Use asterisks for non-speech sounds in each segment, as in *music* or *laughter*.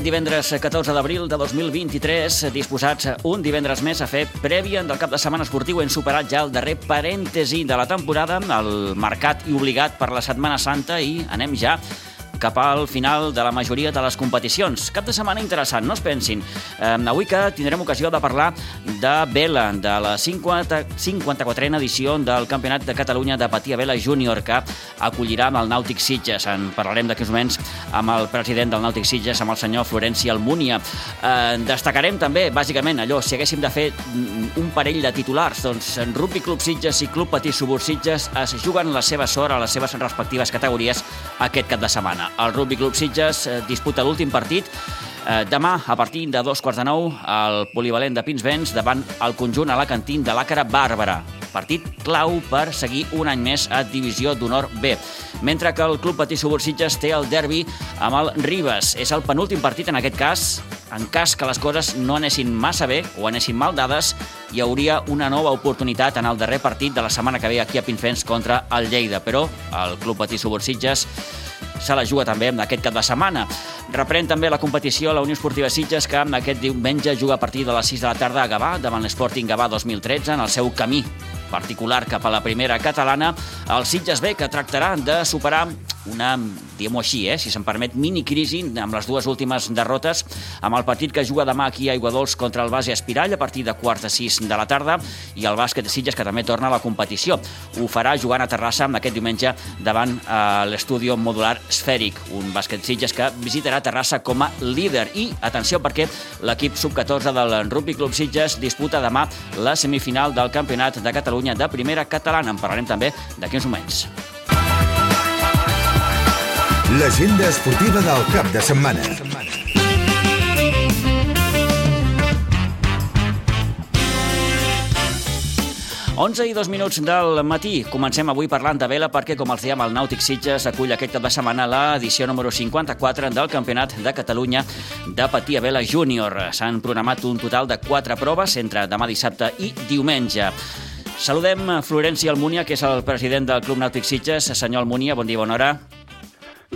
aquest divendres 14 d'abril de 2023, disposats un divendres més a fer prèvia del cap de setmana esportiu. Hem superat ja el darrer parèntesi de la temporada, el marcat i obligat per la Setmana Santa, i anem ja cap al final de la majoria de les competicions. Cap de setmana interessant, no es pensin. Eh, avui que tindrem ocasió de parlar de vela, de la 50, 54a edició del Campionat de Catalunya de Patia Vela Júnior, que acollirà amb el Nàutic Sitges. En parlarem d'aquí uns moments amb el president del Nàutic Sitges, amb el senyor Florenci Almúnia. Eh, destacarem també, bàsicament, allò, si haguéssim de fer un parell de titulars, doncs Rugby Club Sitges i Club Patí Subur Sitges es juguen la seva sort a les seves respectives categories aquest cap de setmana. El Rugby Club Sitges eh, disputa l'últim partit eh, demà, a partir de dos quarts de nou, al polivalent de Pinsbens davant el conjunt a la cantín de l'Àcara Bàrbara. Partit clau per seguir un any més a Divisió d'Honor B. Mentre que el Club Patí Subur Sitges té el derbi amb el Ribes. És el penúltim partit en aquest cas. En cas que les coses no anessin massa bé o anessin mal dades, hi hauria una nova oportunitat en el darrer partit de la setmana que ve aquí a Pinsbens contra el Lleida. Però el Club Patí Subur Sitges se la juga també aquest cap de setmana. Reprèn també la competició a la Unió Esportiva Sitges, que aquest diumenge juga a partir de les 6 de la tarda a Gavà, davant l'Sporting Gavà 2013, en el seu camí particular cap a la primera catalana, el Sitges B, que tractarà de superar una, diguem-ho així, eh, si se'n permet, mini-crisi amb les dues últimes derrotes, amb el partit que juga demà aquí a Aiguadols contra el base Espirall a partir de quarts de sis de la tarda i el bàsquet de Sitges, que també torna a la competició. Ho farà jugant a Terrassa aquest diumenge davant eh, l'estudi modular Esfèric, un bàsquet Sitges que visitarà Terrassa com a líder. I, atenció, perquè l'equip sub-14 del Rugby Club Sitges disputa demà la semifinal del Campionat de Catalunya de Primera Catalana. En parlarem també d'aquí uns moments. L'agenda esportiva del cap de setmana. 11 i 2 minuts del matí. Comencem avui parlant de vela perquè, com els diem, el Nàutic Sitges acull aquest cap de setmana l'edició número 54 del Campionat de Catalunya de Patí a Vela Júnior. S'han programat un total de 4 proves entre demà dissabte i diumenge. Saludem Florenci Almúnia, que és el president del Club Nàutic Sitges. Senyor Almúnia, bon dia, bona hora.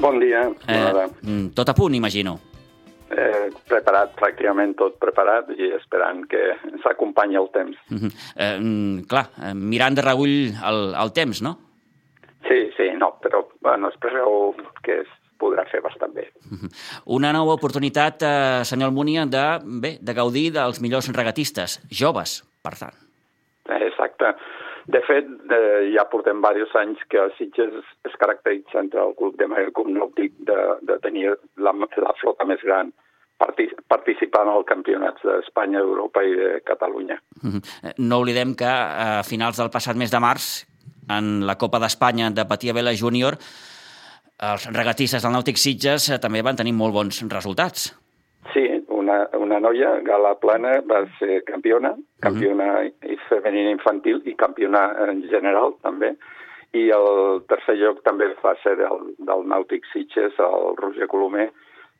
Bon dia. Eh, tot a punt, imagino eh, preparat, pràcticament tot preparat i esperant que ens acompanyi el temps. Uh -huh. eh, clar, eh, mirant de regull el, el temps, no? Sí, sí, no, però bueno, es preveu que es podrà fer bastant bé. Uh -huh. Una nova oportunitat, eh, senyor Almunia, de, bé, de gaudir dels millors regatistes, joves, per tant. Exacte. De fet, eh, ja portem diversos anys que Sitges es caracteritza entre el club de Club Nàutic de, de tenir la, la flota més gran participant als campionats d'Espanya, Europa i de Catalunya. Mhm. No oblidem que a finals del passat mes de març, en la Copa d'Espanya de Patia Vela Júnior, els regatistes del Nàutic Sitges eh, també van tenir molt bons resultats. Una, una noia, Gala Plana, va ser campiona, campiona uh -huh. femenina infantil i campiona en general també, i el tercer lloc també va ser del, del Nàutic Sitges, el Roger Colomer,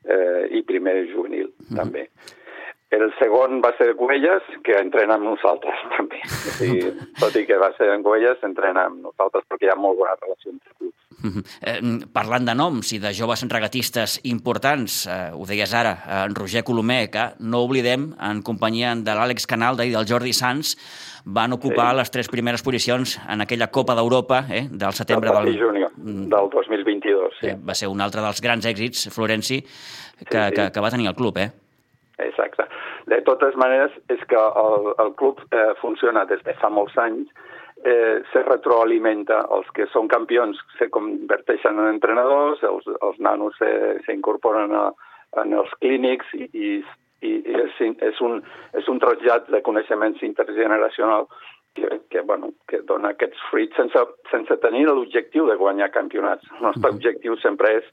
eh, i primer juvenil, mm -hmm. també. El segon va ser Güelles, que entrena amb nosaltres, *laughs* també. O sigui, tot i que va ser en Güelles, entrena amb nosaltres perquè hi ha molt bona relació entre clubs. Mm -hmm. eh, parlant de noms i de joves regatistes importants, eh, ho deies ara, en Roger Colomer, que no oblidem, en companyia de l'Àlex Canalda i del Jordi Sanz, van ocupar sí. les tres primeres posicions en aquella Copa d'Europa eh, del setembre del, del, júnior, mm. del 2022. Sí. Eh, va ser un altre dels grans èxits, Florenci, que, sí, sí. que, que va tenir el club. Eh? Exacte. De totes maneres, és que el, el club eh, funciona des de fa molts anys, eh, se retroalimenta, els que són campions se converteixen en entrenadors, els, els nanos s'incorporen en els clínics i, i i, és, és, un, és un trasllat de coneixements intergeneracional que, que, bueno, que dona aquests fruits sense, sense tenir l'objectiu de guanyar campionats. El nostre objectiu sempre és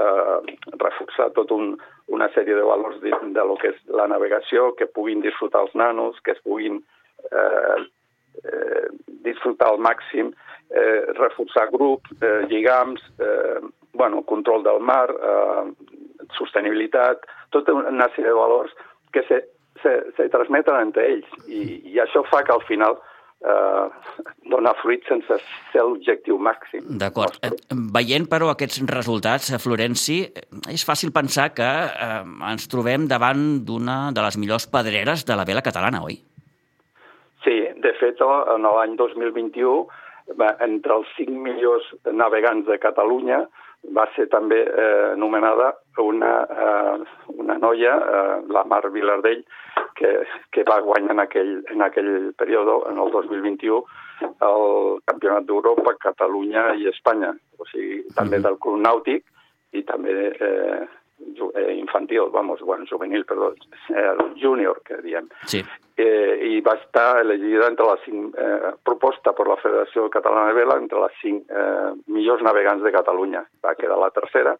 eh, reforçar tot un, una sèrie de valors de, de lo que és la navegació, que puguin disfrutar els nanos, que es puguin eh, eh, disfrutar al màxim, eh, reforçar grups, eh, lligams, eh, bueno, control del mar, eh, sostenibilitat, tota una sèrie de valors que se, se, se transmeten entre ells. I, i això fa que al final eh, donar fruit sense ser l'objectiu màxim. D'acord. Eh, veient, però, aquests resultats, a Florenci, és fàcil pensar que eh, ens trobem davant d'una de les millors pedreres de la vela catalana, oi? Sí, de fet, en l'any 2021, entre els cinc millors navegants de Catalunya, va ser també eh, nomenada una, eh, una noia, eh, la Mar Vilardell, que, que va guanyar en aquell, en aquell període, en el 2021, el Campionat d'Europa, Catalunya i Espanya. O sigui, també del Club Nàutic i també eh, eh, infantil, vamos, bueno, juvenil, perdó, el júnior, que diem. Sí. Eh, I va estar elegida entre les cinc, eh, proposta per la Federació Catalana de Vela entre les cinc eh, millors navegants de Catalunya. Va quedar la tercera,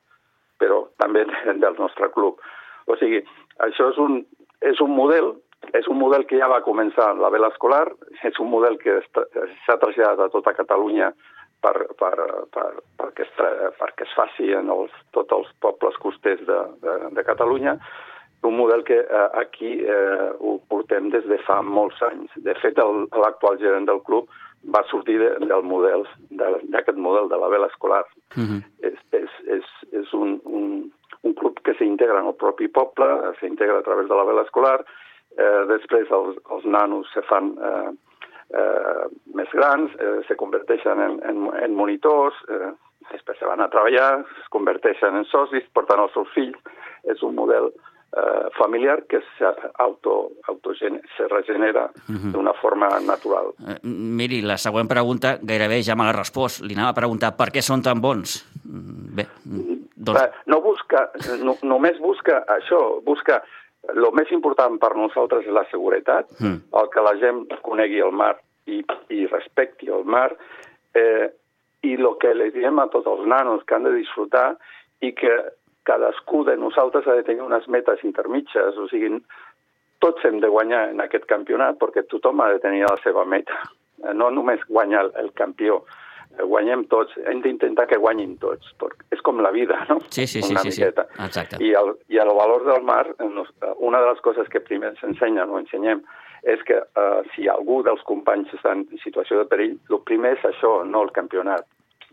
però també *laughs* del nostre club. O sigui, això és un, és un model és un model que ja va començar en la vela escolar, és un model que s'ha traslladat a tota Catalunya per, per, per, perquè, es, perquè es faci en els, tots els pobles costers de, de, de Catalunya, un model que eh, aquí eh, ho portem des de fa molts anys. De fet, l'actual gerent del club va sortir de, del model, d'aquest de, model de la vela escolar. Uh mhm. -huh. és, és, és, és un, un, un club que s'integra en el propi poble, s'integra a través de la vela escolar, eh, després els, els nanos se fan eh, eh, més grans, eh, se converteixen en, en, en monitors, eh, després se van a treballar, es converteixen en socis, portant els seus fills. És un model eh, familiar que s'auto, auto, se regenera uh mhm. -huh. d'una forma natural. Eh, miri, la següent pregunta gairebé ja me l'ha respost. Li anava a preguntar per què són tan bons. Mm, bé, mm, doncs... No busca, no, només busca això, busca el més important per nosaltres és la seguretat, mm. el que la gent conegui el mar i, i respecti el mar, eh, i el que li diem a tots els nanos que han de disfrutar i que cadascú de nosaltres ha de tenir unes metes intermitges, o sigui, tots hem de guanyar en aquest campionat perquè tothom ha de tenir la seva meta, no només guanyar el campió, guanyem tots, hem d'intentar que guanyin tots, és com la vida, no? Sí, sí, sí, sí, sí. exacte. I el, I el valor del mar, una de les coses que primer ens ensenyen o ensenyem és que uh, si algú dels companys està en situació de perill, el primer és això, no el campionat.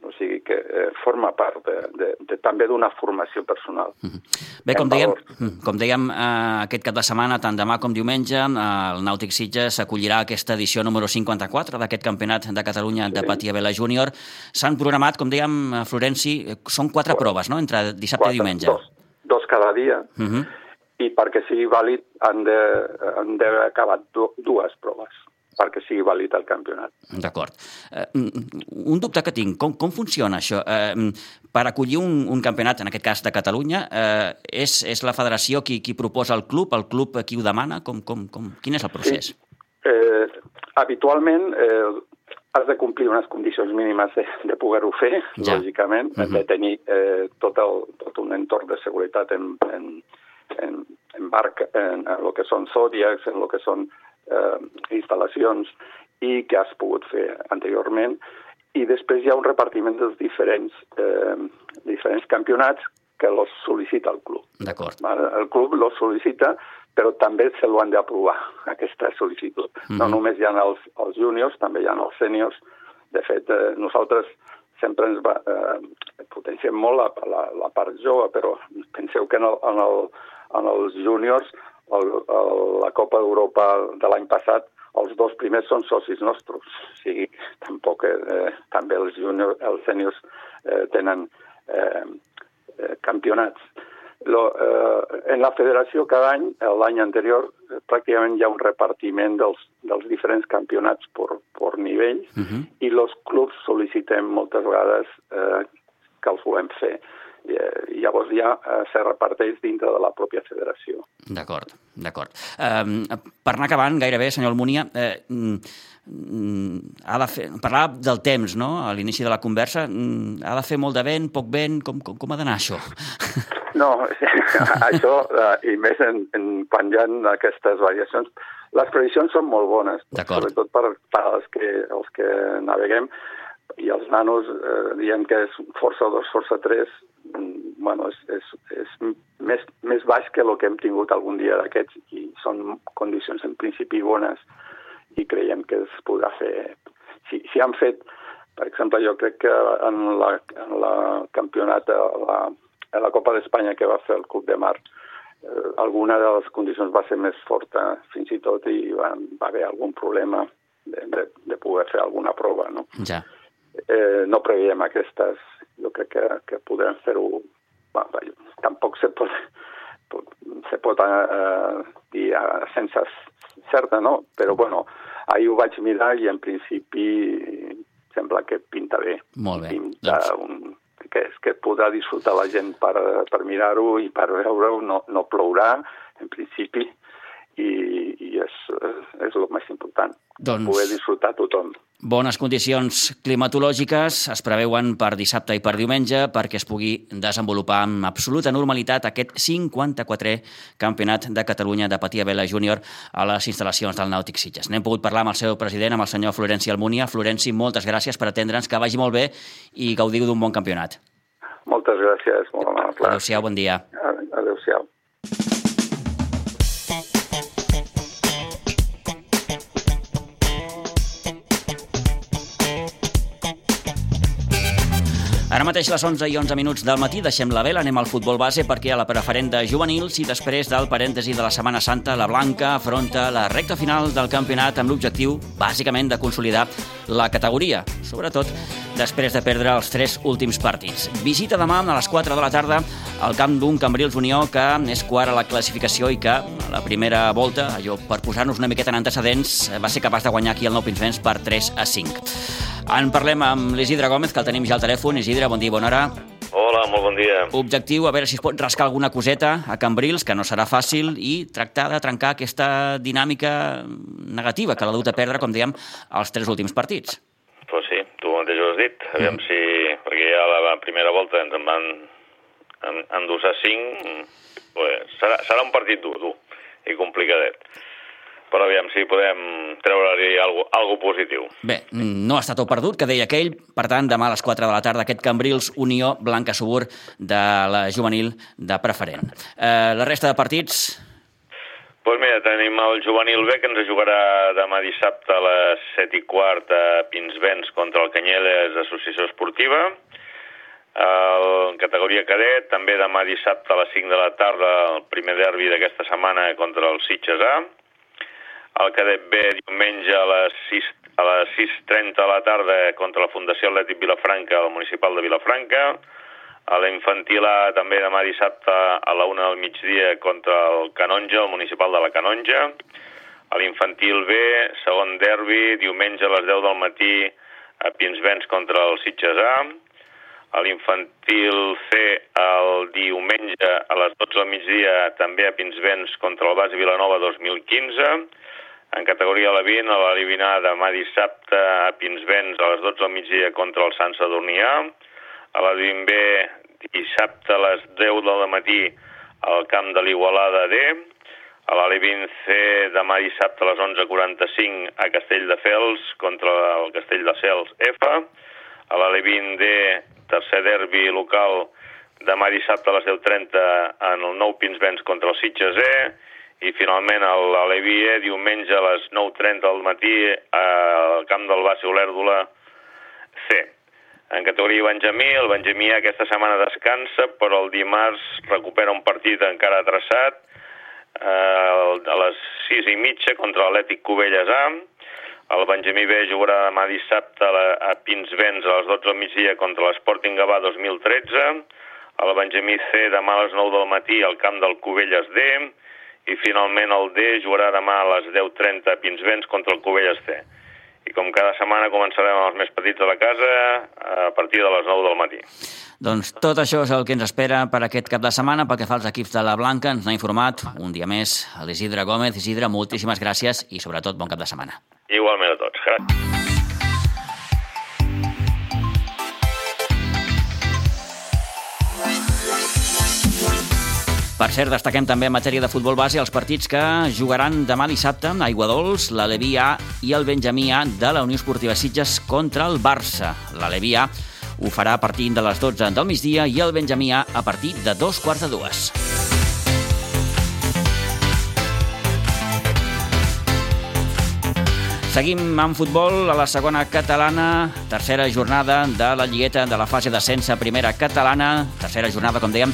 O sigui que eh, forma part de, de, de, també d'una formació personal. Mm -hmm. Bé, com dèiem, mm, com dèiem eh, aquest cap de setmana, tant demà com diumenge, eh, el Nàutic Sitges acollirà aquesta edició número 54 d'aquest Campionat de Catalunya sí. de Patia Vela Júnior. S'han programat, com dèiem, a Florenci, eh, són quatre, quatre proves, no?, entre dissabte quatre, i diumenge. Dos, dos cada dia, mm -hmm. i perquè sigui vàlid han d'haver acabat dues proves perquè sigui vàlid el campionat. D'acord. Uh, un dubte que tinc, com, com funciona això? Uh, per acollir un, un campionat, en aquest cas de Catalunya, uh, és, és la federació qui, qui proposa el club, el club qui ho demana? Com, com, com, quin és el procés? Sí. Eh, habitualment eh, has de complir unes condicions mínimes de, de poder-ho fer, ja. lògicament, uh -huh. de tenir eh, tot, el, tot un entorn de seguretat en, en, en, en barc, en, en el que són zodiacs, en el que són eh, instal·lacions i que has pogut fer anteriorment. I després hi ha un repartiment dels diferents, eh, diferents campionats que los sol·licita el club. D'acord. El club los sol·licita, però també se lo han d'aprovar, *laughs* aquesta sol·licitud. Mm -hmm. No mhm. només hi ha els, els júniors, també hi ha els sèniors. De fet, eh, nosaltres sempre ens va, eh, potenciem molt la, la, la part jove, però penseu que en, el, en, el, en els júniors el, el, la Copa d'Europa de l'any passat, els dos primers són socis nostres. O sigui, tampoc, eh, també els, juniors, els sèniors eh, tenen eh, eh, campionats. Lo, eh, en la federació cada any, l'any anterior, eh, pràcticament hi ha un repartiment dels, dels diferents campionats per, per nivell uh -huh. i els clubs sol·licitem moltes vegades eh, que els volem fer i eh, llavors ja eh, se reparteix dintre de la pròpia federació. D'acord, d'acord. Um, per anar acabant, gairebé, senyor Almunia, eh, mm, ha de fer, parlava del temps, no?, a l'inici de la conversa. Mm, ha de fer molt de vent, poc vent? Com, com, com ha d'anar això? *laughs* No, *laughs* això, eh, i més en, en, quan hi ha aquestes variacions, les previsions són molt bones, sobretot per, per als, que, els que naveguem, i els nanos eh, diem que és força 2, força 3, mm, bueno, és, és, és més, més baix que el que hem tingut algun dia d'aquests i són condicions en principi bones i creiem que es podrà fer. Si, si han fet, per exemple, jo crec que en la, en la campionat, a la, a la Copa d'Espanya que va fer el Club de Mar, eh, alguna de les condicions va ser més forta fins i tot i va, va haver algun problema de, de, de poder fer alguna prova, no? Ja. Eh, no preveiem aquestes, jo crec que, que podrem fer-ho, tampoc se pot, pot, se pot eh, dir eh, sense certa, no? Però, bueno, ahir ho vaig mirar i en principi sembla que pinta bé. Molt bé. Pinta doncs... un, que, que podrà disfrutar la gent per, per mirar-ho i per veure-ho, no, no plourà, en principi, i, i és, és el més important, doncs... poder disfrutar tothom. Bones condicions climatològiques es preveuen per dissabte i per diumenge perquè es pugui desenvolupar amb absoluta normalitat aquest 54è Campionat de Catalunya de patia vela júnior a les instal·lacions del Nàutic Sitges. N'hem pogut parlar amb el seu president, amb el senyor Florenci Almunia. Florenci, moltes gràcies per atendre'ns, que vagi molt bé i gaudiu d'un bon campionat. Moltes gràcies, molt amable. Adéu-siau, bon dia. Adéu-siau. Ara mateix les 11 i 11 minuts del matí deixem la vela, anem al futbol base perquè a la preferent de juvenils i després del parèntesi de la Setmana Santa, la Blanca afronta la recta final del campionat amb l'objectiu, bàsicament, de consolidar la categoria, sobretot després de perdre els tres últims partits. Visita demà a les 4 de la tarda al camp d'un Cambrils Unió que és quart a la classificació i que a la primera volta, allò per posar-nos una miqueta en antecedents, va ser capaç de guanyar aquí el Nou Pinsbens per 3 a 5. En parlem amb l'Isidre Gómez, que el tenim ja al telèfon. Isidre, bon dia, bona hora. Hola, molt bon dia. Objectiu, a veure si es pot rascar alguna coseta a Cambrils, que no serà fàcil, i tractar de trencar aquesta dinàmica negativa que l'ha dut a perdre, com dèiem, els tres últims partits. Pues sí, tu mateix ho has dit. Aviam mm. si... Perquè ja la primera volta ens en van endossar cinc, pues serà, serà un partit dur, dur i complicadet però aviam si podem treure-li algo, algo positiu. Bé, no està tot perdut, que deia aquell. Per tant, demà a les 4 de la tarda, aquest Cambrils Unió Blanca Subur de la juvenil de preferent. Eh, la resta de partits... Doncs pues mira, tenim el juvenil B, que ens jugarà demà dissabte a les 7 i quart a Pinsbens contra el Canyeles Associació Esportiva. El categoria cadet, també demà dissabte a les 5 de la tarda, el primer derbi d'aquesta setmana contra el Sitges A el cadet B diumenge a les 6 a les 6.30 de la tarda contra la Fundació Atlètic Vilafranca, al municipal de Vilafranca. A la infantil A també demà dissabte a la 1 del migdia contra el Canonja, el municipal de la Canonja. A l'infantil B, segon derbi, diumenge a les 10 del matí a Pinsbens contra el Sitges A. A l'infantil C, el diumenge a les 12 del migdia també a Pinsbens contra el Base Vilanova 2015 en categoria la 20, a l'eliminar demà dissabte a Pinsbens a les 12 del migdia contra el Sant Sadurnià. A la 20 B, dissabte a les 10 del matí al camp de l'Igualada D. A la 20 C, demà dissabte a les 11.45 a Castell de Fels contra el Castell de Cels F. A la 20 D, tercer derbi local, demà dissabte a les 10.30 en el nou Pinsbens contra el Sitges E i finalment a l'Evie diumenge a les 9.30 del matí al camp del Base Olèrdola C. En categoria Benjamí, el Benjamí aquesta setmana descansa, però el dimarts recupera un partit encara traçat eh, a les 6 i mitja contra l'Atlètic Cubelles A. El Benjamí B jugarà demà dissabte a, la, a Pinsbens a les 12 del migdia contra l'Sporting Gavà 2013. El Benjamí C demà a les 9 del matí al camp del Cubelles D i finalment el D jugarà demà a les 10.30 a Pinsbens contra el Covelles C. I com cada setmana començarem amb els més petits de la casa a partir de les 9 del matí. Doncs tot això és el que ens espera per aquest cap de setmana. Pel que fa als equips de la Blanca, ens n'ha informat un dia més l'Isidre Gómez. Isidre, moltíssimes gràcies i sobretot bon cap de setmana. Igualment a tots. Gràcies. Per cert, destaquem també en matèria de futbol base els partits que jugaran demà dissabte a Aiguadols, l'Aleví A i el Benjamí A de la Unió Esportiva Sitges contra el Barça. L'Aleví A ho farà a partir de les 12 del migdia i el Benjamí A a partir de dos quarts de dues. Seguim amb futbol a la segona catalana, tercera jornada de la lligueta de la fase d'ascens a primera catalana, tercera jornada, com dèiem,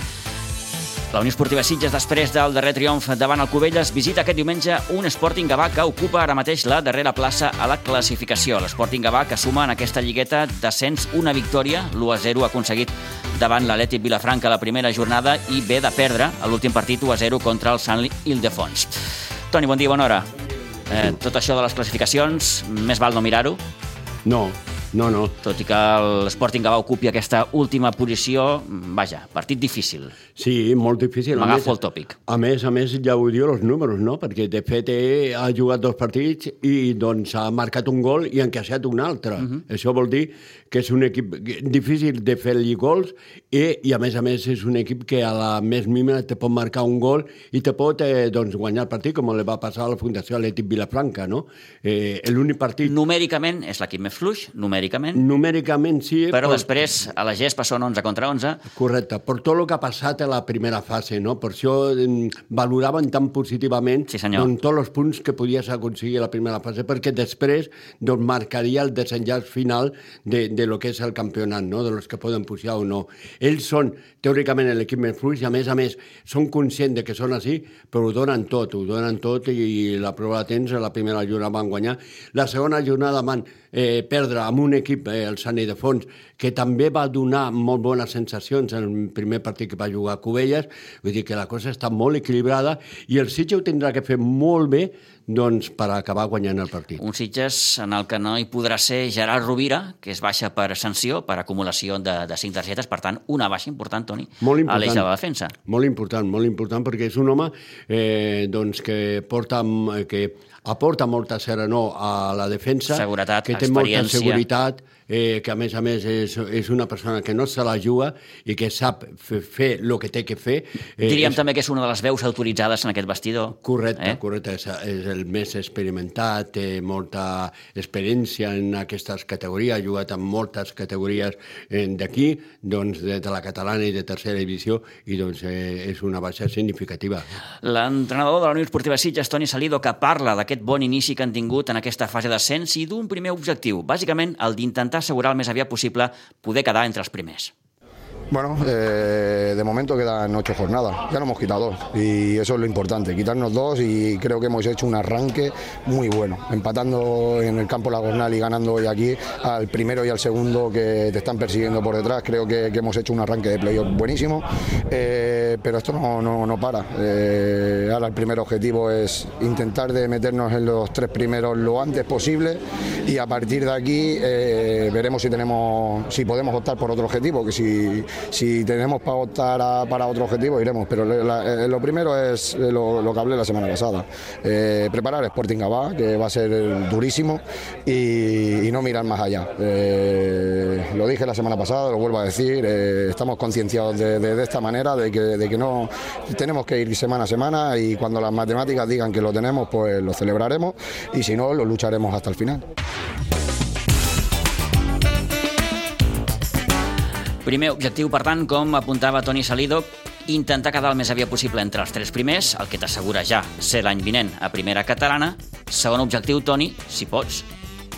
la Unió Esportiva Sitges, després del darrer triomf davant el Cubelles, visita aquest diumenge un Sporting Gavà que ocupa ara mateix la darrera plaça a la classificació. L'Sporting Gavà que suma en aquesta lligueta d'ascens una victòria, l'1-0 aconseguit davant l'Atlètic Vilafranca la primera jornada i ve de perdre l'últim partit 1-0 contra el Sant Ildefons. Toni, bon dia, bona hora. Eh, tot això de les classificacions, més val no mirar-ho, No, no, no. tot i que l'Sporting Gavà ocupi aquesta última posició, vaja, partit difícil. Sí, molt difícil. M'agafo el tòpic. A més, a més, ja ho diu els números, no? Perquè, de fet, eh, ha jugat dos partits i, doncs, ha marcat un gol i ha encaixat un altre. Uh -huh. Això vol dir que és un equip difícil de fer-li gols i, i, a més a més, és un equip que a la més mínima te pot marcar un gol i te pot eh, doncs, guanyar el partit, com li va passar a la Fundació Atlètic Vilafranca, no? Eh, L'únic partit... Numèricament és l'equip més fluix, numèricament, Numèricament sí, però després a la gespa són 11 contra 11. Correcte, per tot el que ha passat a la primera fase, no? Per això eh, valoraven tan positivament Sí, senyor. doncs, tots els punts que podies aconseguir a la primera fase, perquè després doncs, marcaria el desenllaç final de, de lo que és el campionat, no? de los que poden pujar o no. Ells són, teòricament, l'equip més fluix, i a més a més, són conscients de que són així, però ho donen tot, ho donen tot, i la prova la tens, la primera jornada van guanyar. La segona jornada van eh, perdre amb un equip, eh, el Sant Ildefons, que també va donar molt bones sensacions en el primer partit que va jugar a Cubelles, vull dir que la cosa està molt equilibrada i el Sitges ho tindrà que fer molt bé doncs, per acabar guanyant el partit. Un Sitges en el que no hi podrà ser Gerard Rovira, que és baixa per sanció, per acumulació de, de 5 targetes, per tant, una baixa important, Toni, Molt a important. l'eix de la defensa. Molt important, molt important, perquè és un home eh, doncs que, porta, eh, que aporta molta serenor a la defensa, Seguretat, que té molta seguretat, eh, que a més a més és, és una persona que no se la juga i que sap fer, fer el que té que fer. Eh, Diríem és, també que és una de les veus autoritzades en aquest vestidor. Correcte, Eh? correcte. És, és el més experimentat, té molta experiència en aquestes categories, ha jugat en moltes categories eh, d'aquí, doncs de, de la catalana i de tercera divisió, i doncs eh, és una baixa significativa. L'entrenador de la Unió Esportiva Sitges, Toni Salido, que parla d'aquest bon inici que han tingut en aquesta fase d'ascens i d'un primer objectiu, bàsicament el d'intentar assegurar el més aviat possible poder quedar entre els primers. Bueno, eh, de momento quedan ocho jornadas, ya nos hemos quitado dos y eso es lo importante, quitarnos dos y creo que hemos hecho un arranque muy bueno, empatando en el campo Lagornal y ganando hoy aquí al primero y al segundo que te están persiguiendo por detrás, creo que, que hemos hecho un arranque de playoff buenísimo, eh, pero esto no, no, no para, Eh, ahora el primer objetivo es intentar de meternos en los tres primeros lo antes posible y a partir de aquí eh, veremos si tenemos si podemos optar por otro objetivo que si, si tenemos para optar para otro objetivo iremos pero eh, lo primero es eh, lo, que hablé la semana pasada. Eh, preparar Sporting Gabá que va a ser durísimo y, no mirar más allá. Lo dije la semana pasada lo vuelvo a decir estamos concienciados de, de- de esta manera de que, de que no tenemos que ir semana a semana y cuando las matemáticas digan que lo tenemos pues lo celebraremos y si no lo lucharemos hasta el final Primer objectiu, per tant, com apuntava Toni Salido, intentar quedar el més aviat possible entre els tres primers, el que t'assegura ja ser l'any vinent a primera catalana. Segon objectiu, Toni, si pots,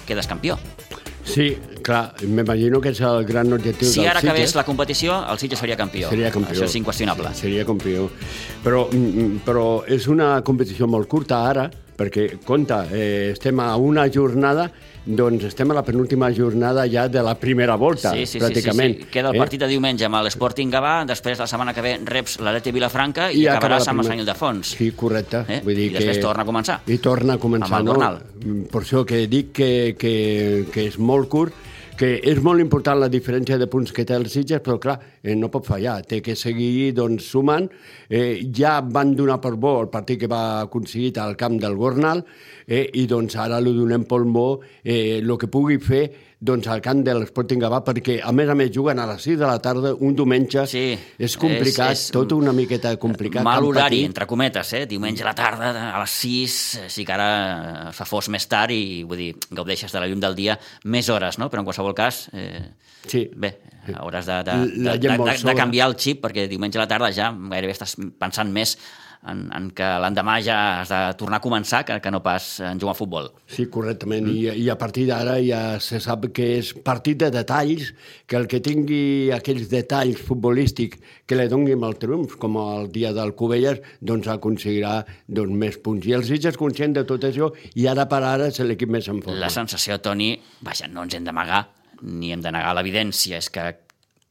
quedes campió. Sí, clar, m'imagino que és el gran objectiu Si del ara acabés Sitges. la competició, el Sitges seria campió. Seria campió. Això és inqüestionable. Seria campió. Però, mm, però és una competició molt curta ara, perquè, compte, eh, estem a una jornada, doncs estem a la penúltima jornada ja de la primera volta, Sí, sí, sí, pràcticament. sí, sí. Queda el eh? partit de diumenge amb l'Sporting Gavà, després la setmana que ve reps l'Aleti Vilafranca i, I acaba acabaràs la amb el Sant Ildefons. Sí, correcte. Eh? Vull dir I després que... torna a començar. I torna a començar, Amb el no? Mm, Per això que dic que, que, que és molt curt, que és molt important la diferència de punts que té el Sitges, però clar, eh, no pot fallar, té que seguir doncs, sumant. Eh, ja van donar per bo el partit que va aconseguir al camp del Gornal eh, i doncs ara li donem pel bo eh, el que pugui fer doncs, al camp de l'Sporting Gavà, perquè a més a més juguen a les 6 de la tarda un diumenge, Sí, és complicat, és- és- tot una miqueta complicat. Mal horari, petit. entre cometes, eh? Diumenge a la tarda, a les 6, sí que ara fa fos més tard i, vull dir, gaudeixes de la llum del dia més hores, no? Però en qualsevol cas, eh, Sí. bé, hauràs de, de, de, de, de, de sola. canviar el xip, perquè diumenge a la tarda ja gairebé estàs pensant més en, en què l'endemà ja has de tornar a començar que, que no pas en jugar a futbol. Sí, correctament. Mm. I, I a partir d'ara ja se sap que és partit de detalls, que el que tingui aquells detalls futbolístics que li donguin el triomf, com el dia del Covelles, doncs aconseguirà doncs, més punts. I el Sitges és conscient de tot això i ara per ara és l'equip més en forma. La sensació, Toni, vaja, no ens hem d'amagar ni hem de negar l'evidència, és que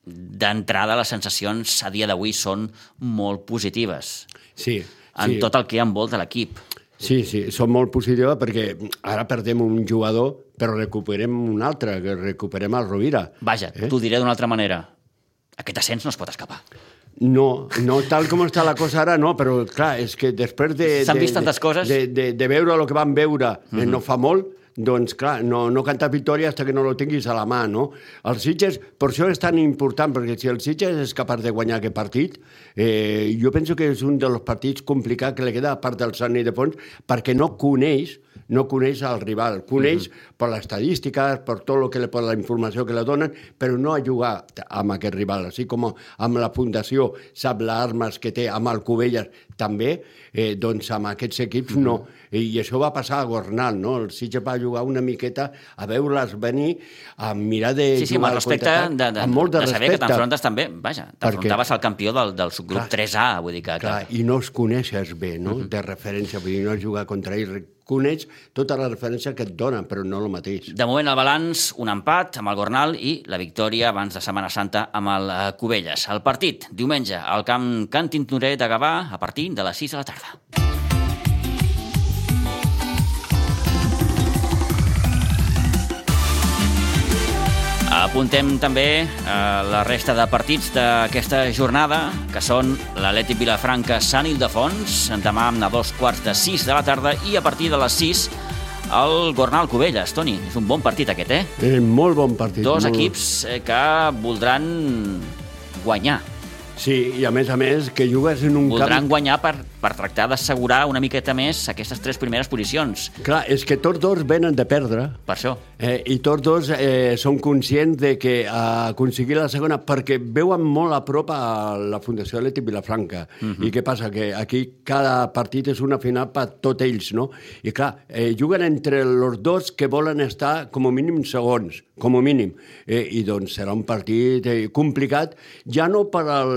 d'entrada les sensacions a dia d'avui són molt positives. Sí, en sí. tot el que envolta l'equip. Sí, sí, són molt positives perquè ara perdem un jugador però recuperem un altre, que recuperem el Rovira. Vaja, eh? t'ho diré d'una altra manera. Aquest ascens no es pot escapar. No, no tal com està la cosa ara, no, però clar, és que després de... S'han de, vist tantes de, coses. De, de, de veure el que van veure mm -hmm. no fa molt, doncs clar, no, no canta victòria fins que no lo tinguis a la mà, no? El Sitges, per això és tan important, perquè si el Sitges és capaç de guanyar aquest partit, eh, jo penso que és un dels partits complicats que li queda a part del Sani de Fons, perquè no coneix no coneix el rival, coneix mm -hmm. per les estadístiques, per tot el que le, per la informació que le donen, però no ha jugat amb aquest rival, així com amb la Fundació sap les armes que té amb el Covelles també, eh, doncs amb aquests equips mm -hmm. no. I, I això va passar a Gornal, no? El Sitges va jugar una miqueta a veure-les venir, a mirar de Sí, sí, amb el respecte de, de, amb molt de, de saber respecte. que t'enfrontes també, vaja, t'enfrontaves al campió del, del subgrup Clar. 3A, vull dir que... Clar, que... i no els coneixes bé, no?, uh -huh. de referència, vull dir, no has jugat contra ells, coneix tota la referència que et donen, però no el mateix. De moment el balanç, un empat amb el Gornal i la victòria abans de Setmana Santa amb el eh, Cubelles. El partit, diumenge, al camp Can Tintoret de Gavà, a partir de les 6 de la tarda. Apuntem també eh, la resta de partits d'aquesta jornada, que són l'Atlètic Vilafranca Sant Ildefons, demà a dos quarts de sis de la tarda, i a partir de les sis el Gornal Cubelles. Toni, és un bon partit aquest, eh? És molt bon partit. Dos molt... equips eh, que voldran guanyar. Sí, i a més a més que jugues en un Voldran camp... guanyar per, per tractar d'assegurar una miqueta més aquestes tres primeres posicions. Clar, és que tots dos venen de perdre. Per això. Eh, I tots dos eh, són conscients de que eh, aconseguir la segona, perquè veuen molt a prop a la Fundació Atlètic Vilafranca. Uh -huh. I què passa? Que aquí cada partit és una final per tots ells, no? I clar, eh, juguen entre els dos que volen estar com a mínim segons, com a mínim. Eh, I doncs serà un partit eh, complicat, ja no per el,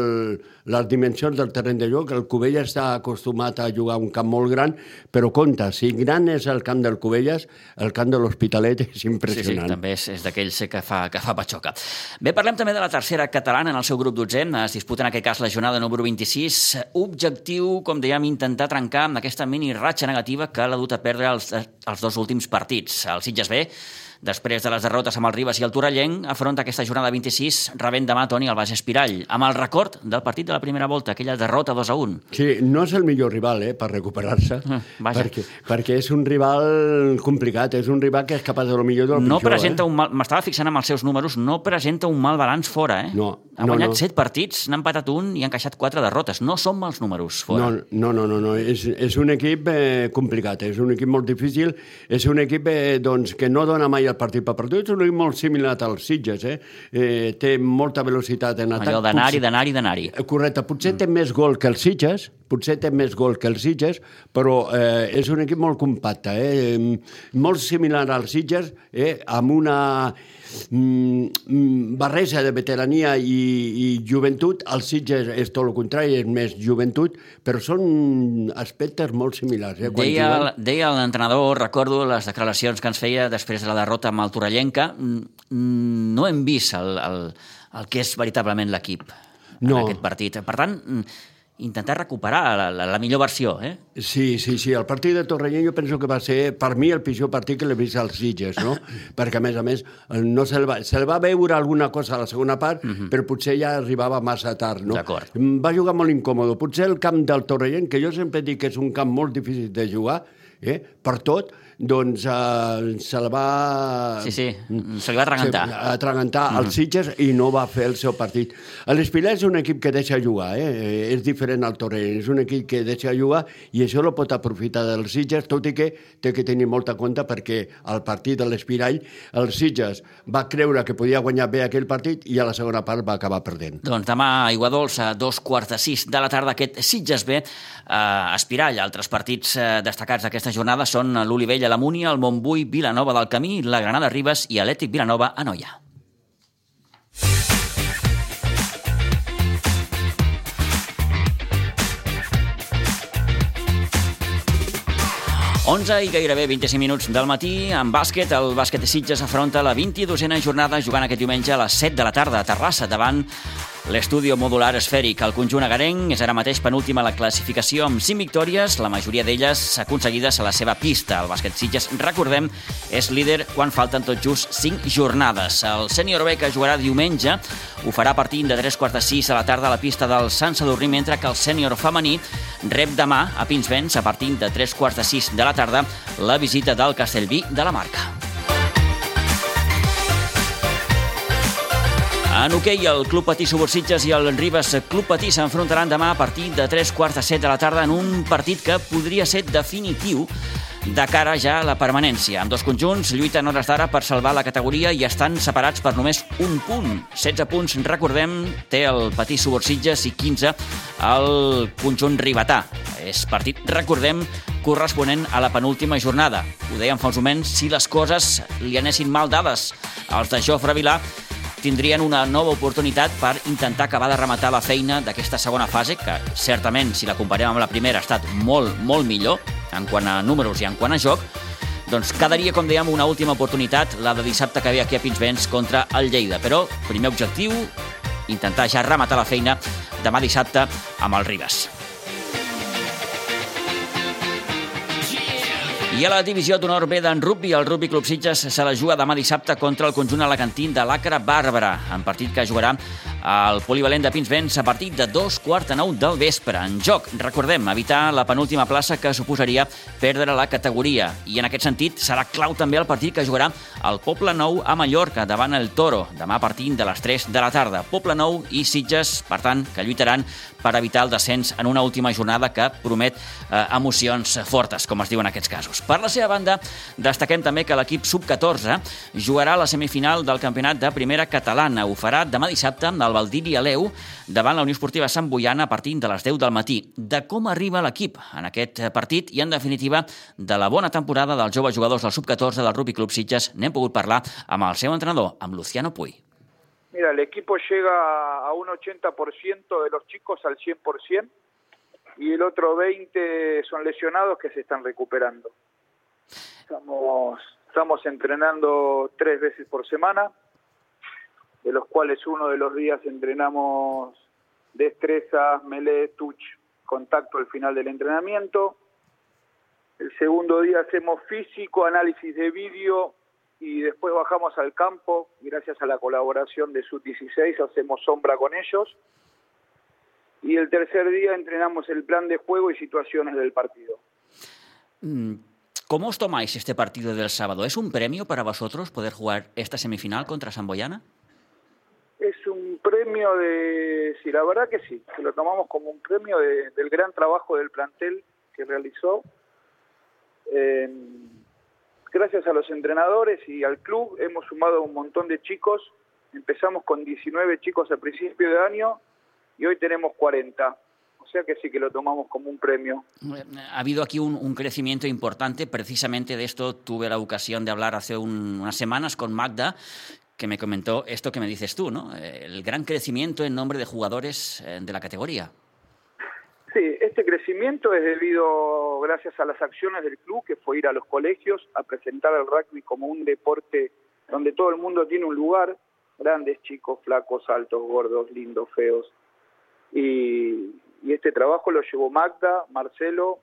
les dimensions del terreny de joc, el Cubelles està acostumat a jugar un camp molt gran, però compte, si gran és el camp del Cubelles, el camp de l'Hospitalet *laughs* és Sí, sí, impressionant. també és, és d'aquells que fa, que fa patxoca. Bé, parlem també de la tercera catalana en el seu grup 12. Es disputa en aquest cas la jornada número 26. Objectiu, com dèiem, intentar trencar amb aquesta mini ratxa negativa que l'ha dut a perdre els, els dos últims partits. El Sitges B després de les derrotes amb el Ribas i el Torellenc, afronta aquesta jornada 26, rebent demà Toni al Baix Espirall, amb el record del partit de la primera volta, aquella derrota 2 a 1. Sí, no és el millor rival eh, per recuperar-se, vaja. perquè, perquè és un rival complicat, és un rival que és capaç de lo millor del No pitjor. presenta eh? un mal... M'estava fixant amb els seus números, no presenta un mal balanç fora, eh? No, ha no, guanyat no. 7 partits, n'ha empatat un i ha encaixat 4 derrotes. No són mals números fora. No, no, no, no, no. És, és un equip eh, complicat, és un equip molt difícil, és un equip eh, doncs, que no dona mai el partit per partit, és un equip molt similar als Sitges, eh? eh té molta velocitat en atac. Allò d'anar-hi, d'anar-hi, d'anar-hi. Eh, Correcte, potser té més gol que els Sitges, potser té més gol que els Sitges, però eh, és un equip molt compacte, eh? molt similar als Sitges, eh? amb una mm, mm, barreja de veterania i, i joventut. Els Sitges és tot el contrari, és més joventut, però són aspectes molt similars. Eh? Quan Deia, juguen- el- deia l'entrenador, recordo les declaracions que ens feia després de la derrota amb el Torellenca, mm, no hem vist el, el, el que és veritablement l'equip No. en aquest partit. Per tant, intentar recuperar la, la, la millor versió, eh? Sí, sí, sí. El partit de Torrellano jo penso que va ser, per mi, el pitjor partit que l'he vist als Sitges, no? *laughs* Perquè, a més a més, no se'l va, se va veure alguna cosa a la segona part, però potser ja arribava massa tard, no? D'acord. Mm, Va jugar molt incòmode. Potser el camp del Torrellano, que jo sempre dic que és un camp molt difícil de jugar, eh? per tot, doncs eh, se la va... Sí, sí, se li va atragantar. Atragantar mm -hmm. els Sitges i no va fer el seu partit. L'Espiler és un equip que deixa jugar, eh? és diferent al Torrent, és un equip que deixa jugar i això lo pot aprofitar dels Sitges, tot i que té que tenir molta compte perquè al partit de l'Espirall el Sitges va creure que podia guanyar bé aquell partit i a la segona part va acabar perdent. Doncs demà a Dolça, a dos quarts de sis de la tarda, aquest Sitges B, eh, Espirall. Altres partits eh, destacats d'aquesta jornada són l'Olivella, la Múnia, el Montbui, Vilanova del Camí, la Granada Ribes i Atlètic Vilanova a Noia. 11 i gairebé 25 minuts del matí. En bàsquet, el bàsquet de Sitges afronta la 22a jornada jugant aquest diumenge a les 7 de la tarda a Terrassa davant L'estudio modular esfèric, el conjunt agarenc, és ara mateix penúltima a la classificació amb 5 victòries, la majoria d'elles aconseguides a la seva pista. El bàsquet Sitges, recordem, és líder quan falten tot just 5 jornades. El sènior B, que jugarà diumenge, ho farà partint de 3 quarts de 6 a la tarda a la pista del Sant Sadurní, mentre que el sènior femení rep demà a Pinsbens a partir de 3 quarts de 6 de la tarda la visita del Castellví de la Marca. En hoquei, el Club Patí Subursitges i el Ribes Club Patí s'enfrontaran demà a partir de 3 quarts de 7 de la tarda en un partit que podria ser definitiu de cara ja a la permanència. Amb dos conjunts lluiten hores d'ara per salvar la categoria i estan separats per només un punt. 16 punts, recordem, té el Patí Subursitges i 15 el conjunt ribetà. És partit, recordem, corresponent a la penúltima jornada. Ho dèiem fa uns moments, si les coses li anessin mal dades als de Jofre Vilà, tindrien una nova oportunitat per intentar acabar de rematar la feina d'aquesta segona fase, que certament, si la comparem amb la primera, ha estat molt, molt millor en quant a números i en quant a joc, doncs quedaria, com dèiem, una última oportunitat, la de dissabte que ve aquí a Pinsbens contra el Lleida. Però, primer objectiu, intentar ja rematar la feina demà dissabte amb el Ribas. I a la divisió d'honor B d'en rugby, el Rugby Club Sitges se la juga demà dissabte contra el conjunt alacantí de l'Acra Bàrbara, en partit que jugarà el polivalent de Pinsbens a partir de dos quarts de nou del vespre. En joc, recordem, evitar la penúltima plaça que suposaria perdre la categoria. I en aquest sentit serà clau també el partit que jugarà el Poble Nou a Mallorca davant el Toro, demà a partir de les 3 de la tarda. Poble Nou i Sitges, per tant, que lluitaran per evitar el descens en una última jornada que promet eh, emocions fortes, com es diu en aquests casos. Per la seva banda, destaquem també que l'equip sub-14 jugarà a la semifinal del campionat de primera catalana. Ho farà demà dissabte al Valdiri Aleu davant la Unió Esportiva Sant Boiana a partir de les 10 del matí. De com arriba l'equip en aquest partit i, en definitiva, de la bona temporada dels joves jugadors del sub-14 del Rugby Club Sitges n'hem pogut parlar amb el seu entrenador, amb Luciano Puy. Mira, el equipo llega a un 80% de los chicos al 100% y el otro 20% son lesionados que se están recuperando. Estamos, estamos entrenando tres veces por semana, de los cuales uno de los días entrenamos destreza, melee, touch, contacto al final del entrenamiento. El segundo día hacemos físico, análisis de vídeo y después bajamos al campo, gracias a la colaboración de SUT-16, hacemos sombra con ellos. Y el tercer día entrenamos el plan de juego y situaciones del partido. Mm, ¿Cómo os tomáis este partido del sábado? ¿Es un premio para vosotros poder jugar esta semifinal contra Samboyana? Es un premio de, sí, la verdad que sí, que lo tomamos como un premio de, del gran trabajo del plantel que realizó. Gracias a los entrenadores y al club hemos sumado un montón de chicos. Empezamos con 19 chicos a principio de año y hoy tenemos 40. O sea que sí que lo tomamos como un premio. Ha habido aquí un, crecimiento importante. Precisamente de esto tuve la ocasión de hablar hace un, unas semanas con Magda, que me comentó esto que me dices tú, ¿no? El gran crecimiento en nombre de jugadores eh, de la categoría. Sí, este crecimiento es debido, gracias a las acciones del club, que fue ir a los colegios a presentar el rugby como un deporte donde todo el mundo tiene un lugar, grandes, chicos, flacos, altos, gordos, lindos, feos. Y, y este trabajo lo llevó Magda, Marcelo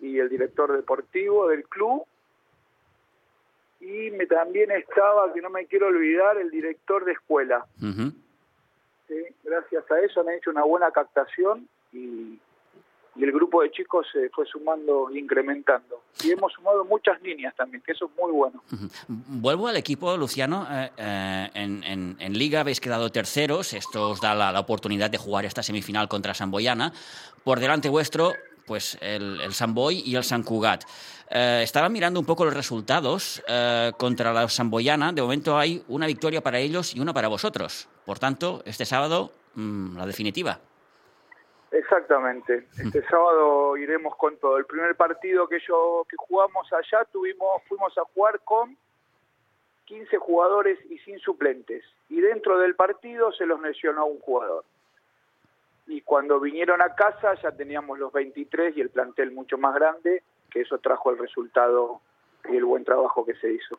y el director deportivo del club. Y me, también estaba, que no me quiero olvidar, el director de escuela. Uh -huh. ¿sí? Gracias a eso han hecho una buena captación y, y el grupo de chicos se fue sumando e incrementando. Y hemos sumado muchas niñas también, que eso es muy bueno. Vuelvo al equipo, Luciano. Eh, eh, en, en, en, Liga habéis quedado terceros. Esto os da la, la, oportunidad de jugar esta semifinal contra Samboyana. Por delante vuestro, pues el, el Samboy y el San Cugat. Eh, estaba mirando un poco los resultados eh, contra la Samboyana. De momento hay una victoria para ellos y una para vosotros. Por tanto, este sábado, mmm, la definitiva. Exactamente. Este sábado iremos con todo. El primer partido que yo que jugamos allá tuvimos fuimos a jugar con 15 jugadores y sin suplentes. Y dentro del partido se los lesionó un jugador. Y cuando vinieron a casa ya teníamos los 23 y el plantel mucho más grande, que eso trajo el resultado y el buen trabajo que se hizo.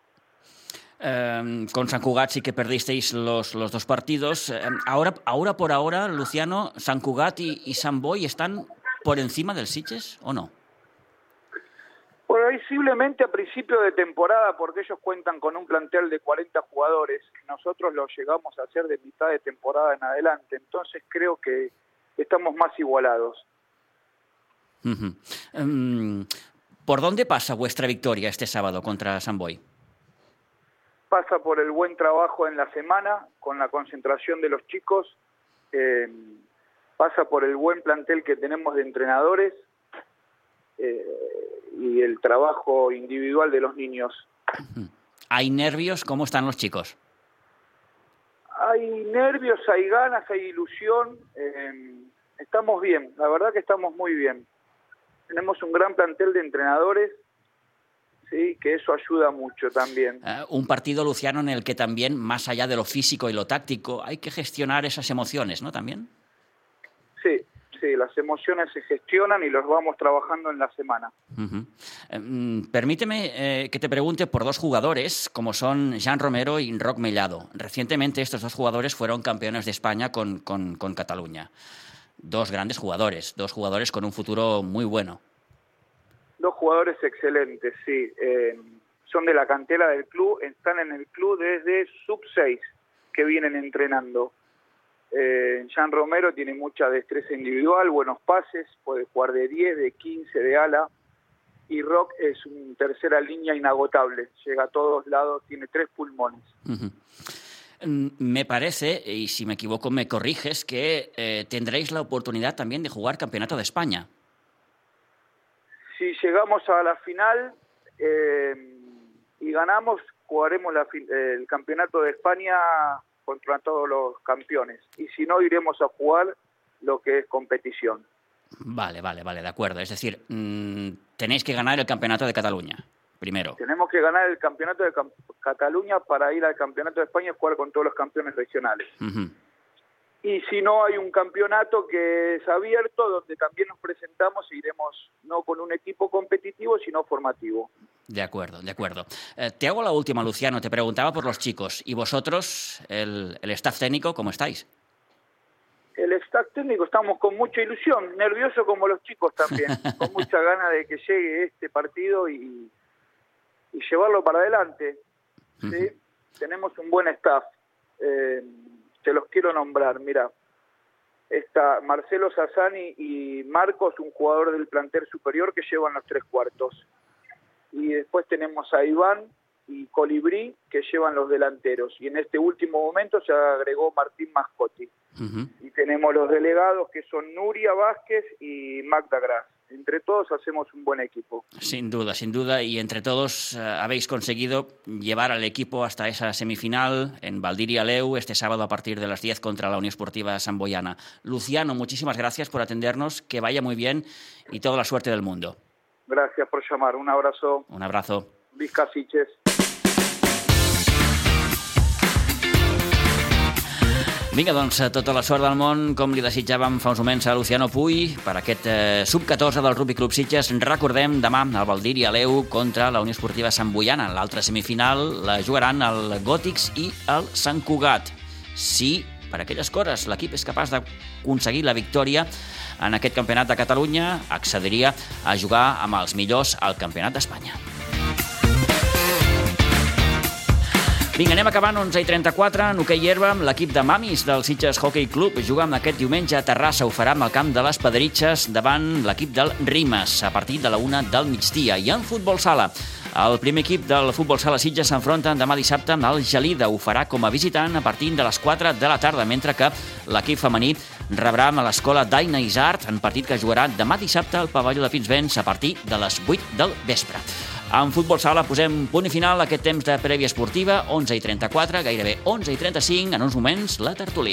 Eh, con San Cugat sí que perdisteis los, los dos partidos. Eh, ahora, ahora por ahora, Luciano, San Cugat y, y San Boy están por encima del Siches o no? Posiblemente a principio de temporada, porque ellos cuentan con un plantel de 40 jugadores. Nosotros lo llegamos a hacer de mitad de temporada en adelante. Entonces creo que estamos más igualados. Uh -huh. um, ¿Por dónde pasa vuestra victoria este sábado contra San Boy? pasa por el buen trabajo en la semana, con la concentración de los chicos, eh, pasa por el buen plantel que tenemos de entrenadores eh, y el trabajo individual de los niños. ¿Hay nervios? ¿Cómo están los chicos? Hay nervios, hay ganas, hay ilusión. Eh, estamos bien, la verdad que estamos muy bien. Tenemos un gran plantel de entrenadores ¿sí? que eso ayuda mucho también. Uh, un partido, Luciano, en el que también, más allá de lo físico y lo táctico, hay que gestionar esas emociones, ¿no? También. Sí, las emociones se gestionan y los vamos trabajando en la semana. Uh -huh. eh, permíteme eh, que te pregunte por dos jugadores, como son Jean Romero y Roc Mellado. Recientemente estos dos jugadores fueron campeones de España con, con, con Cataluña. Dos grandes jugadores, dos jugadores con un futuro muy bueno. Dos jugadores excelentes, sí. Eh, son de la cantera del club, están en el club desde sub 6 que vienen entrenando. Eh, Jean Romero tiene mucha destreza individual, buenos pases, puede jugar de 10, de 15, de ala. Y Rock es una tercera línea inagotable, llega a todos lados, tiene tres pulmones. Uh -huh. Me parece, y si me equivoco me corriges, que eh, tendréis la oportunidad también de jugar Campeonato de España si llegamos a la final eh, y ganamos, jugaremos la, el campeonato de España contra todos los campeones. Y si no, iremos a jugar lo que es competición. Vale, vale, vale, de acuerdo. Es decir, mmm, tenéis que ganar el campeonato de Cataluña, primero. Tenemos que ganar el campeonato de Cataluña para ir al campeonato de España y jugar con todos los campeones regionales. Uh -huh y si no hay un campeonato que es abierto donde también nos presentamos e iremos no con un equipo competitivo sino formativo. De acuerdo, de acuerdo. Eh, te hago la última, Luciano. Te preguntaba por los chicos. ¿Y vosotros, el, el staff técnico, cómo estáis? El staff técnico estamos con mucha ilusión, nervioso como los chicos también, *laughs* con mucha gana de que llegue este partido y, y llevarlo para adelante. ¿sí? Uh -huh. Tenemos un buen staff. Eh, te los quiero nombrar, mira, está Marcelo Sassani y Marcos, un jugador del plantel superior que llevan los tres cuartos. Y después tenemos a Iván y Colibrí que llevan los delanteros. Y en este último momento se agregó Martín Mascotti. Uh -huh. Y tenemos los delegados que son Nuria Vázquez y Magda Gras. Entre todos hacemos un buen equipo. Sin duda, sin duda. Y entre todos uh, habéis conseguido llevar al equipo hasta esa semifinal en Valdiria Leu este sábado a partir de las 10 contra la Unión Esportiva Samboyana. Luciano, muchísimas gracias por atendernos. Que vaya muy bien y toda la suerte del mundo. Gracias por llamar. Un abrazo. Un abrazo. Visca Siches. Vinga, doncs, tota la sort del món, com li desitjàvem fa uns moments a Luciano Puy, per aquest eh, sub-14 del Rugby Club Sitges. Recordem, demà, al Valdir i l'Eu contra la Unió Esportiva Sant Boiana. L'altra semifinal la jugaran el Gòtics i el Sant Cugat. Si, per aquelles coses, l'equip és capaç d'aconseguir la victòria en aquest campionat de Catalunya, accediria a jugar amb els millors al Campionat d'Espanya. Vinga, anem acabant 11 i 34 en hoquei herba amb l'equip de Mamis del Sitges Hockey Club. Juga amb aquest diumenge a Terrassa. Ho farà amb el camp de les Pedritxes davant l'equip del Rimes a partir de la una del migdia. I en futbol sala, el primer equip del futbol sala Sitges s'enfronta demà dissabte amb el Gelida. Ho farà com a visitant a partir de les 4 de la tarda, mentre que l'equip femení rebrà a l'escola Daina Isart en partit que jugarà demà dissabte al pavelló de Pinsbens a partir de les 8 del vespre. En futbol sala posem punt i final a aquest temps de prèvia esportiva, 11 i 34, gairebé 11 i 35, en uns moments la tertúlia.